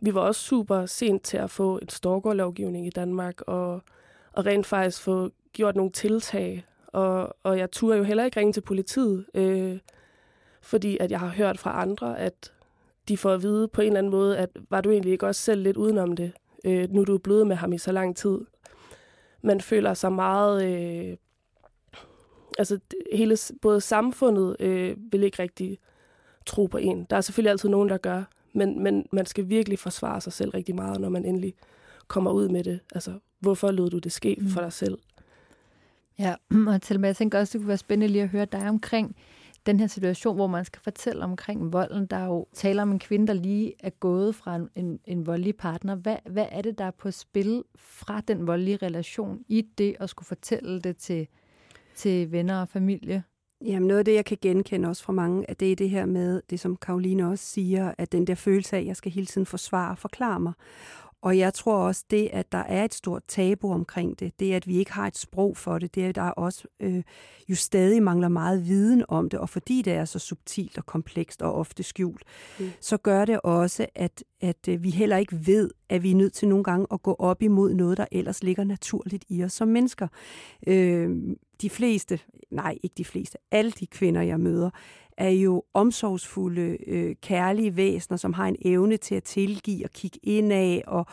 Vi var også super sent til at få en stalkerlovgivning i Danmark, og, og rent faktisk få gjort nogle tiltag. Og, og jeg turde jo heller ikke ringe til politiet, øh, fordi at jeg har hørt fra andre, at de får at vide på en eller anden måde, at var du egentlig ikke også selv lidt udenom det? Øh, nu er du blevet med ham i så lang tid. Man føler sig meget... Øh, altså hele, både samfundet øh, vil ikke rigtig tro på en. Der er selvfølgelig altid nogen, der gør, men, men man skal virkelig forsvare sig selv rigtig meget, når man endelig kommer ud med det. Altså, hvorfor lod du det ske mm. for dig selv? Ja, [clears throat] og til jeg tænker også, det kunne være spændende lige at høre dig omkring den her situation, hvor man skal fortælle omkring volden. Der er jo taler om en kvinde, der lige er gået fra en, en, en voldelig partner. Hvad, hvad er det, der er på spil fra den voldelige relation i det at skulle fortælle det til, til venner og familie? Jamen noget af det, jeg kan genkende også fra mange, at det er det her med, det som Karoline også siger, at den der følelse af, at jeg skal hele tiden forsvare og forklare mig. Og jeg tror også, det, at der er et stort tabu omkring det, det at vi ikke har et sprog for det, det at der også øh, jo stadig mangler meget viden om det, og fordi det er så subtilt og komplekst og ofte skjult, mm. så gør det også, at, at øh, vi heller ikke ved, at vi er nødt til nogle gange at gå op imod noget, der ellers ligger naturligt i os som mennesker. Øh, de fleste, nej ikke de fleste, alle de kvinder, jeg møder, er jo omsorgsfulde, øh, kærlige væsener, som har en evne til at tilgive og kigge indad og,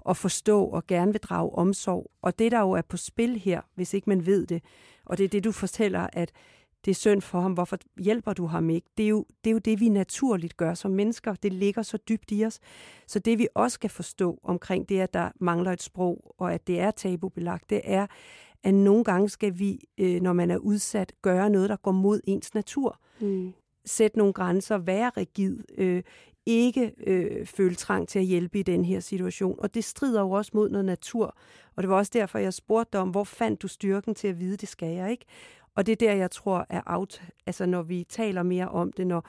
og forstå og gerne vil drage omsorg. Og det, der jo er på spil her, hvis ikke man ved det, og det er det, du fortæller, at det er synd for ham, hvorfor hjælper du ham ikke? Det er, jo, det er jo det, vi naturligt gør som mennesker. Det ligger så dybt i os. Så det, vi også skal forstå omkring det, at der mangler et sprog, og at det er tabubelagt, det er, at nogle gange skal vi, øh, når man er udsat, gøre noget, der går mod ens natur. Mm. Sætte nogle grænser, være rigid, øh, ikke øh, føle trang til at hjælpe i den her situation. Og det strider jo også mod noget natur. Og det var også derfor, jeg spurgte dig om, hvor fandt du styrken til at vide, det skal jeg ikke? Og det er der, jeg tror, er out, altså når vi taler mere om det, når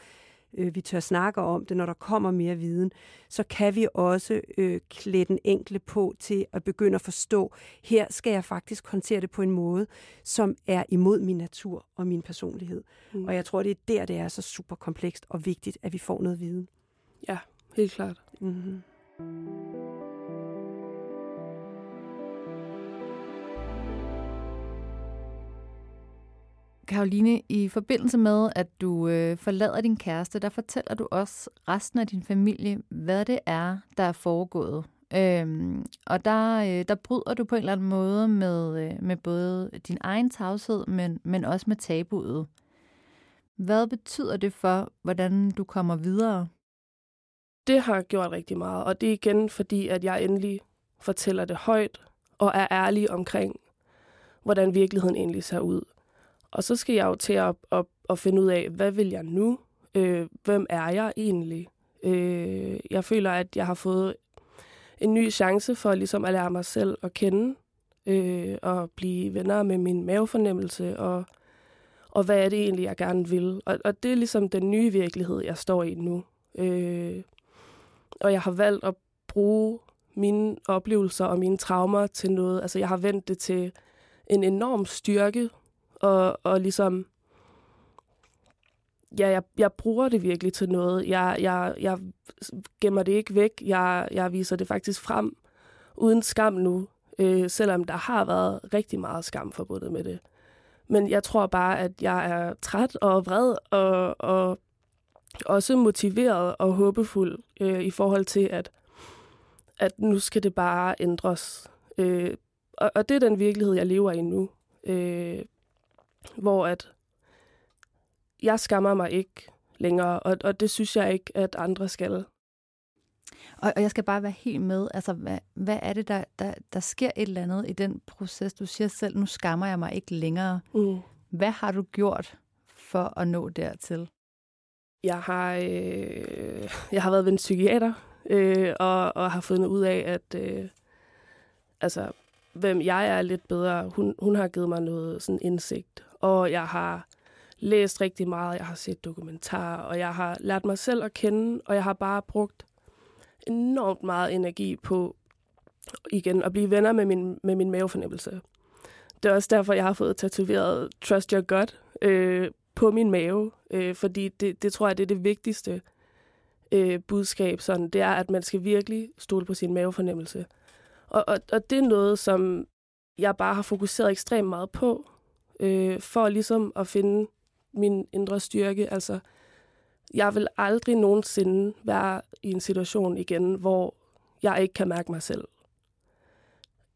øh, vi tør snakke om det, når der kommer mere viden, så kan vi også øh, klæde den enkle på til at begynde at forstå, her skal jeg faktisk håndtere det på en måde, som er imod min natur og min personlighed. Mm. Og jeg tror, det er der, det er så super komplekst og vigtigt, at vi får noget viden. Ja, helt klart. Mm-hmm. Karoline, i forbindelse med, at du øh, forlader din kæreste, der fortæller du også resten af din familie, hvad det er, der er foregået. Øhm, og der, øh, der bryder du på en eller anden måde med, øh, med både din egen tavshed, men, men også med tabuet. Hvad betyder det for, hvordan du kommer videre? Det har gjort rigtig meget, og det er igen fordi, at jeg endelig fortæller det højt og er ærlig omkring, hvordan virkeligheden egentlig ser ud. Og så skal jeg jo til at, at, at finde ud af, hvad vil jeg nu? Øh, hvem er jeg egentlig? Øh, jeg føler, at jeg har fået en ny chance for ligesom at lære mig selv at kende, øh, og blive venner med min mavefornemmelse, og, og hvad er det egentlig, jeg gerne vil. Og, og det er ligesom den nye virkelighed, jeg står i nu. Øh, og jeg har valgt at bruge mine oplevelser og mine traumer til noget. Altså, jeg har vendt det til en enorm styrke og, og ligesom, ja, jeg, jeg bruger det virkelig til noget. Jeg, jeg, jeg gemmer det ikke væk. Jeg, jeg viser det faktisk frem uden skam nu, øh, selvom der har været rigtig meget skam forbundet med det. Men jeg tror bare, at jeg er træt og vred og, og også motiveret og håbefuld øh, i forhold til, at, at nu skal det bare ændres. Øh, og, og det er den virkelighed, jeg lever i nu. Øh, hvor at jeg skammer mig ikke længere, og, og det synes jeg ikke, at andre skal. Og, og jeg skal bare være helt med, altså hvad, hvad er det, der, der, der sker et eller andet i den proces? Du siger selv, nu skammer jeg mig ikke længere. Mm. Hvad har du gjort for at nå dertil? Jeg har, øh, jeg har været ved en psykiater, øh, og, og har fundet ud af, at øh, altså, hvem jeg er lidt bedre. Hun, hun har givet mig noget sådan indsigt og jeg har læst rigtig meget, jeg har set dokumentarer, og jeg har lært mig selv at kende, og jeg har bare brugt enormt meget energi på igen at blive venner med min, med min mavefornemmelse. Det er også derfor, jeg har fået tatoveret Trust Your Gut øh, på min mave, øh, fordi det, det tror jeg, det er det vigtigste øh, budskab. Sådan, det er, at man skal virkelig stole på sin mavefornemmelse. Og, og, og det er noget, som jeg bare har fokuseret ekstremt meget på, øh, for ligesom at finde min indre styrke. Altså, jeg vil aldrig nogensinde være i en situation igen, hvor jeg ikke kan mærke mig selv.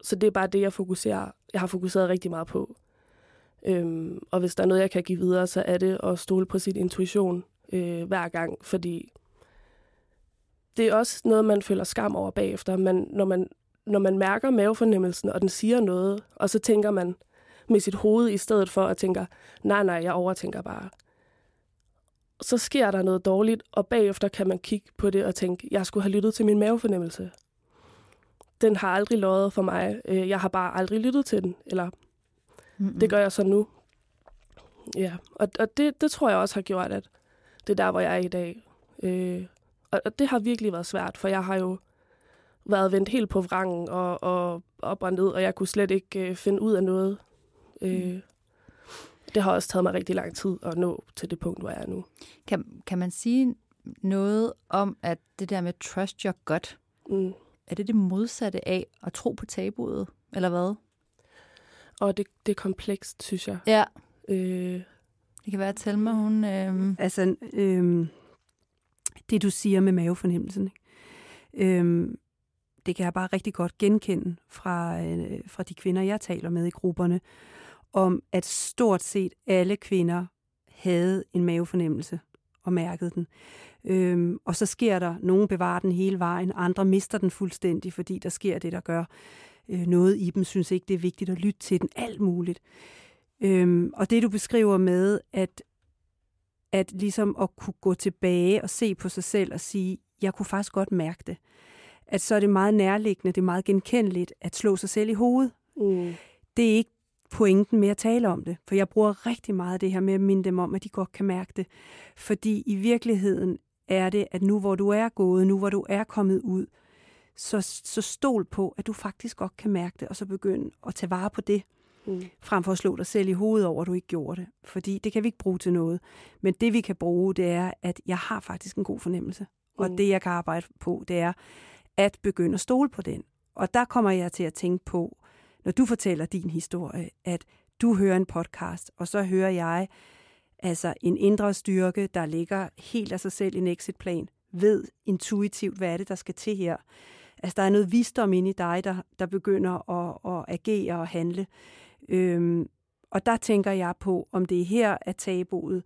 Så det er bare det, jeg fokuserer. Jeg har fokuseret rigtig meget på. Øhm, og hvis der er noget, jeg kan give videre, så er det at stole på sin intuition øh, hver gang, fordi det er også noget, man føler skam over bagefter. Man, når, man, når man mærker mavefornemmelsen, og den siger noget, og så tænker man, med sit hoved, i stedet for at tænke, nej, nej, jeg overtænker bare. Så sker der noget dårligt, og bagefter kan man kigge på det og tænke, jeg skulle have lyttet til min mavefornemmelse. Den har aldrig løjet for mig. Øh, jeg har bare aldrig lyttet til den. Eller Mm-mm. det gør jeg så nu. Ja, og, og det, det tror jeg også har gjort, at det er der, hvor jeg er i dag. Øh, og, og det har virkelig været svært, for jeg har jo været vendt helt på vrangen og, og op og ned, og jeg kunne slet ikke øh, finde ud af noget. Øh, mm. det har også taget mig rigtig lang tid at nå til det punkt, hvor jeg er nu. Kan, kan man sige noget om, at det der med trust your gut, mm. er det det modsatte af at tro på tabuet, eller hvad? Og det, det er komplekst, synes jeg. Ja. Øh, Det kan være, at Thelma, hun... Øh... Altså, øh, det du siger med mavefornemmelsen, ikke? Øh, det kan jeg bare rigtig godt genkende fra, øh, fra de kvinder, jeg taler med i grupperne, om at stort set alle kvinder havde en mavefornemmelse og mærkede den. Øhm, og så sker der, nogen bevarer den hele vejen, andre mister den fuldstændig, fordi der sker det, der gør øh, noget i dem, synes ikke, det er vigtigt at lytte til den, alt muligt. Øhm, og det du beskriver med, at, at ligesom at kunne gå tilbage og se på sig selv og sige, jeg kunne faktisk godt mærke det, at så er det meget nærliggende, det er meget genkendeligt at slå sig selv i hovedet. Mm. Det er ikke pointen med at tale om det, for jeg bruger rigtig meget det her med at minde dem om, at de godt kan mærke det. Fordi i virkeligheden er det, at nu hvor du er gået, nu hvor du er kommet ud, så, så stol på, at du faktisk godt kan mærke det, og så begynde at tage vare på det, mm. frem for at slå dig selv i hovedet over, at du ikke gjorde det. Fordi det kan vi ikke bruge til noget. Men det vi kan bruge, det er, at jeg har faktisk en god fornemmelse. Mm. Og det jeg kan arbejde på, det er at begynde at stole på den. Og der kommer jeg til at tænke på, når du fortæller din historie, at du hører en podcast, og så hører jeg altså en indre styrke, der ligger helt af sig selv i en exitplan, ved intuitivt, hvad er det, der skal til her. Altså, der er noget visdom inde i dig, der, der begynder at, at agere og handle. Øhm, og der tænker jeg på, om det er her, at tabuet,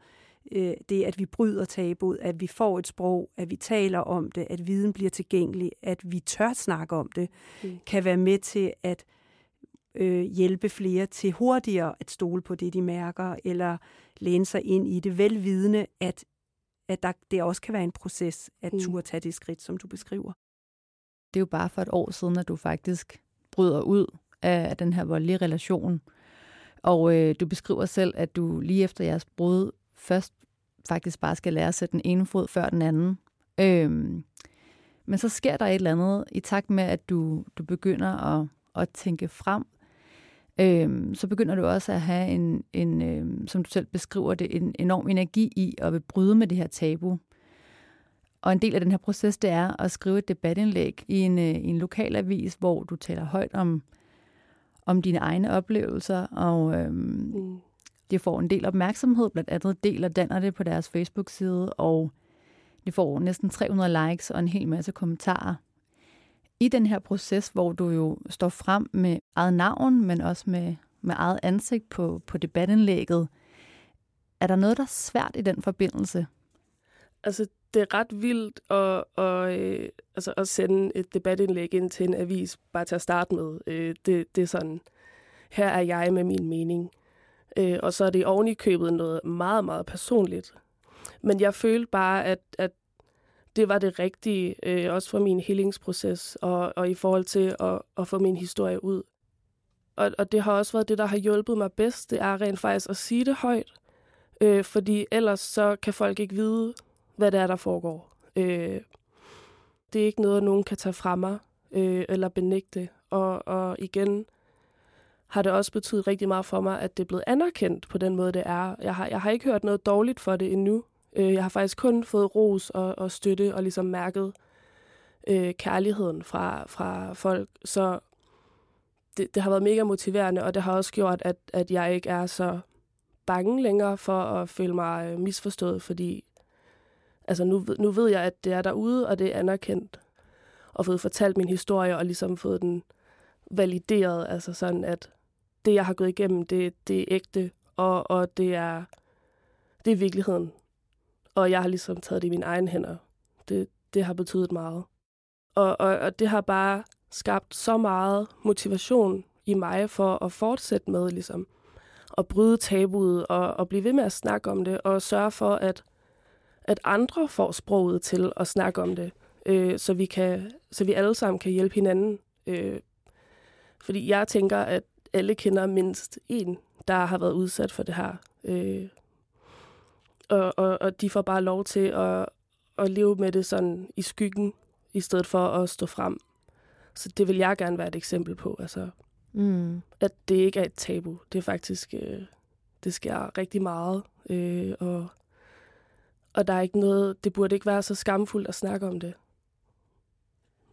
øh, det at vi bryder tabuet, at vi får et sprog, at vi taler om det, at viden bliver tilgængelig, at vi tør snakke om det, mm. kan være med til at øh, hjælpe flere til hurtigere at stole på det, de mærker, eller læne sig ind i det, velvidende, at, at der, det også kan være en proces at mm. turde tage det skridt, som du beskriver. Det er jo bare for et år siden, at du faktisk bryder ud af, den her voldelige relation. Og øh, du beskriver selv, at du lige efter jeres brud først faktisk bare skal lære at sætte den ene fod før den anden. Øhm, men så sker der et eller andet i takt med, at du, du begynder at, at tænke frem øhm, så begynder du også at have en, en øhm, som du selv beskriver det, en enorm energi i at vil bryde med det her tabu. Og en del af den her proces, det er at skrive et debatindlæg i en, øh, i en lokalavis, hvor du taler højt om, om dine egne oplevelser, og øhm, mm. det får en del opmærksomhed, blandt andet deler Danner det på deres Facebook-side, og det får næsten 300 likes og en hel masse kommentarer i den her proces, hvor du jo står frem med eget navn, men også med, med eget ansigt på, på debatindlægget, er der noget, der er svært i den forbindelse? Altså, det er ret vildt at, at, øh, altså at sende et debatindlæg ind til en avis, bare til at starte med. Øh, det, det er sådan, her er jeg med min mening. Øh, og så er det oven i købet noget meget, meget personligt. Men jeg følte bare, at, at det var det rigtige, øh, også for min helingsproces og, og i forhold til at, at få min historie ud. Og, og det har også været det, der har hjulpet mig bedst, det er rent faktisk at sige det højt, øh, fordi ellers så kan folk ikke vide, hvad det er, der foregår. Øh, det er ikke noget, nogen kan tage fra mig øh, eller benægte. Og, og igen har det også betydet rigtig meget for mig, at det er blevet anerkendt på den måde, det er. Jeg har, jeg har ikke hørt noget dårligt for det endnu. Øh, jeg har faktisk kun fået ros og, og støtte og ligesom mærket øh, kærligheden fra, fra folk. Så det, det har været mega motiverende, og det har også gjort, at, at jeg ikke er så bange længere for at føle mig øh, misforstået, fordi altså nu, nu ved jeg, at det er derude, og det er anerkendt, og fået fortalt min historie, og ligesom fået den valideret, altså sådan, at det, jeg har gået igennem, det, det er ægte, og, og det er det er virkeligheden. Og jeg har ligesom taget det i mine egne hænder. Det, det har betydet meget. Og, og, og det har bare skabt så meget motivation i mig for at fortsætte med ligesom at bryde tabuet og, og blive ved med at snakke om det og sørge for, at, at andre får sproget til at snakke om det, øh, så, vi kan, så vi alle sammen kan hjælpe hinanden. Øh, fordi jeg tænker, at alle kender mindst en, der har været udsat for det her. Øh, og, og, og de får bare lov til at, at leve med det sådan i skyggen, i stedet for at stå frem. Så det vil jeg gerne være et eksempel på, altså, mm. at det ikke er et tabu. Det er faktisk, øh, det sker rigtig meget, øh, og, og der er ikke noget, det burde ikke være så skamfuldt at snakke om det.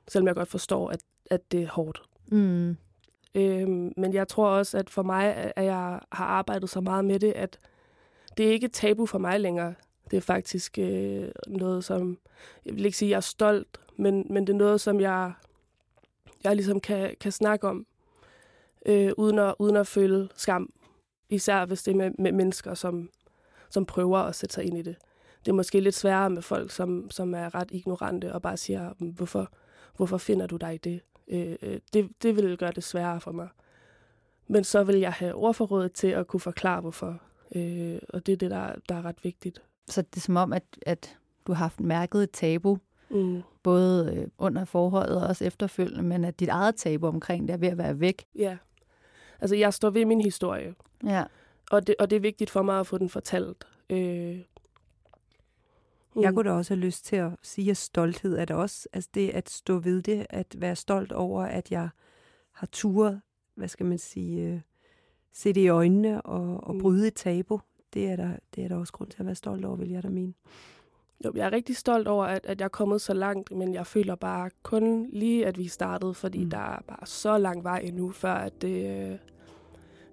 Selvom jeg godt forstår, at, at det er hårdt. Mm. Øhm, men jeg tror også, at for mig, at jeg har arbejdet så meget med det, at det er ikke et tabu for mig længere. Det er faktisk øh, noget, som, jeg vil ikke sige, at jeg er stolt, men, men det er noget, som jeg, jeg ligesom kan, kan snakke om, øh, uden, at, uden at føle skam. Især hvis det er med, med mennesker, som, som prøver at sætte sig ind i det. Det er måske lidt sværere med folk, som, som er ret ignorante og bare siger, hvorfor, hvorfor finder du dig i det? Øh, øh, det? Det vil gøre det sværere for mig. Men så vil jeg have ordforrådet til at kunne forklare, hvorfor. Øh, og det er det, der, der er ret vigtigt. Så det er som om, at, at du har haft mærket et tabu, mm. både øh, under forholdet og også efterfølgende, men at dit eget tabu omkring det er ved at være væk. Ja. Altså, jeg står ved min historie. Ja. Og det, og det er vigtigt for mig at få den fortalt. Øh, Mm. Jeg kunne da også have lyst til at sige, at stolthed er det også. Altså det at stå ved det, at være stolt over, at jeg har turet, hvad skal man sige, øh, se det i øjnene og, og mm. bryde et tabu. Det er, der, det er der også grund til at være stolt over, vil jeg da mene. Jo, jeg er rigtig stolt over, at, at jeg er kommet så langt, men jeg føler bare kun lige, at vi startede, fordi mm. der er bare så lang vej endnu, før at det, øh,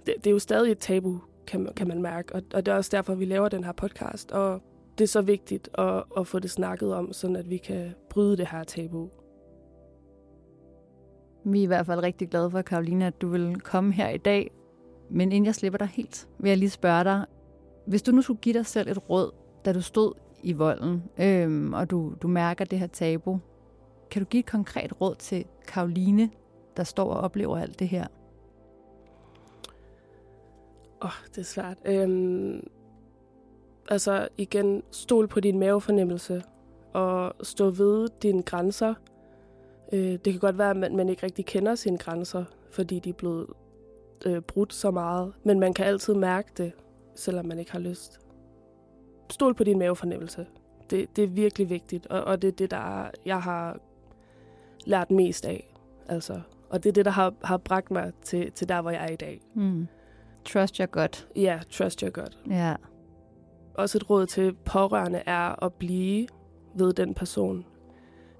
det, det er jo stadig et tabu, kan, kan man mærke. Og, og det er også derfor, vi laver den her podcast. Og det er så vigtigt at, at få det snakket om, sådan at vi kan bryde det her tabu. Vi er i hvert fald rigtig glade for, Karoline, at du vil komme her i dag. Men inden jeg slipper dig helt, vil jeg lige spørge dig, hvis du nu skulle give dig selv et råd, da du stod i volden, øhm, og du, du mærker det her tabu, kan du give et konkret råd til Karoline, der står og oplever alt det her? Åh, oh, det er svært. Øhm, altså igen, stol på din mavefornemmelse og stå ved dine grænser. Øh, det kan godt være, at man, man ikke rigtig kender sine grænser, fordi de er blevet øh, brudt så meget. Men man kan altid mærke det, selvom man ikke har lyst. Stol på din mavefornemmelse. Det, det er virkelig vigtigt, og, og det er det, der jeg har lært mest af. Altså, og det er det, der har, har bragt mig til, til der, hvor jeg er i dag. Mm. Trust your gut. Ja, yeah, trust your gut. Ja. Også et råd til pårørende er at blive ved den person.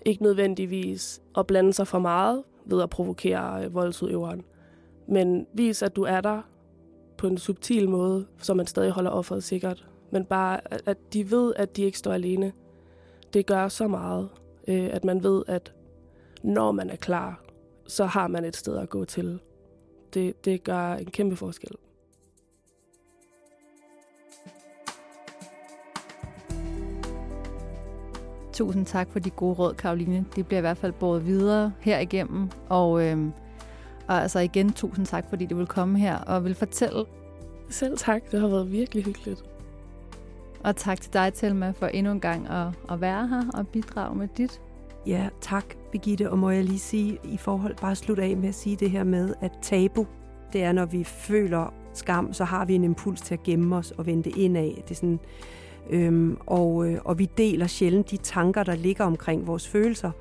Ikke nødvendigvis at blande sig for meget ved at provokere voldsudøveren. Men vis, at du er der på en subtil måde, så man stadig holder offeret sikkert. Men bare, at de ved, at de ikke står alene. Det gør så meget, øh, at man ved, at når man er klar, så har man et sted at gå til. Det, det gør en kæmpe forskel. Tusind tak for de gode råd, Karoline. Det bliver i hvert fald båret videre her igennem. Og, øhm, og altså igen, tusind tak, fordi du vil komme her og vil fortælle. Selv tak. Det har været virkelig hyggeligt. Og tak til dig, Telma, for endnu en gang at, at være her og bidrage med dit. Ja, tak, Begitte. Og må jeg lige sige, i forhold bare slutte af med at sige det her med, at tabu, det er, når vi føler skam, så har vi en impuls til at gemme os og vende indad. Det er sådan, Øhm, og, øh, og vi deler sjældent de tanker, der ligger omkring vores følelser,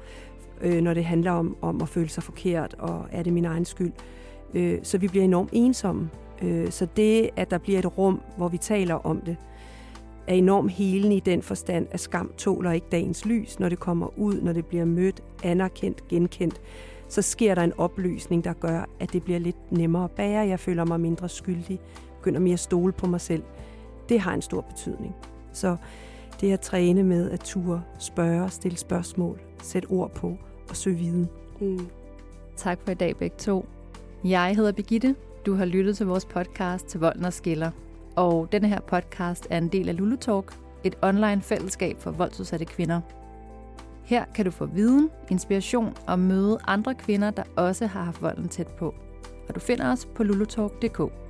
øh, når det handler om, om at føle sig forkert, og er det min egen skyld. Øh, så vi bliver enormt ensomme. Øh, så det, at der bliver et rum, hvor vi taler om det, er enormt helende i den forstand, at skam tåler ikke dagens lys, når det kommer ud, når det bliver mødt, anerkendt, genkendt. Så sker der en opløsning, der gør, at det bliver lidt nemmere at bære. Jeg føler mig mindre skyldig, begynder mere at stole på mig selv. Det har en stor betydning. Så det at træne med at ture, spørge, stille spørgsmål, sætte ord på og søge viden. Mm. Tak for i dag begge to. Jeg hedder Begitte. Du har lyttet til vores podcast til Volden og Skiller. Og denne her podcast er en del af Lulu Talk, et online fællesskab for voldsudsatte kvinder. Her kan du få viden, inspiration og møde andre kvinder, der også har haft volden tæt på. Og du finder os på lulutalk.dk.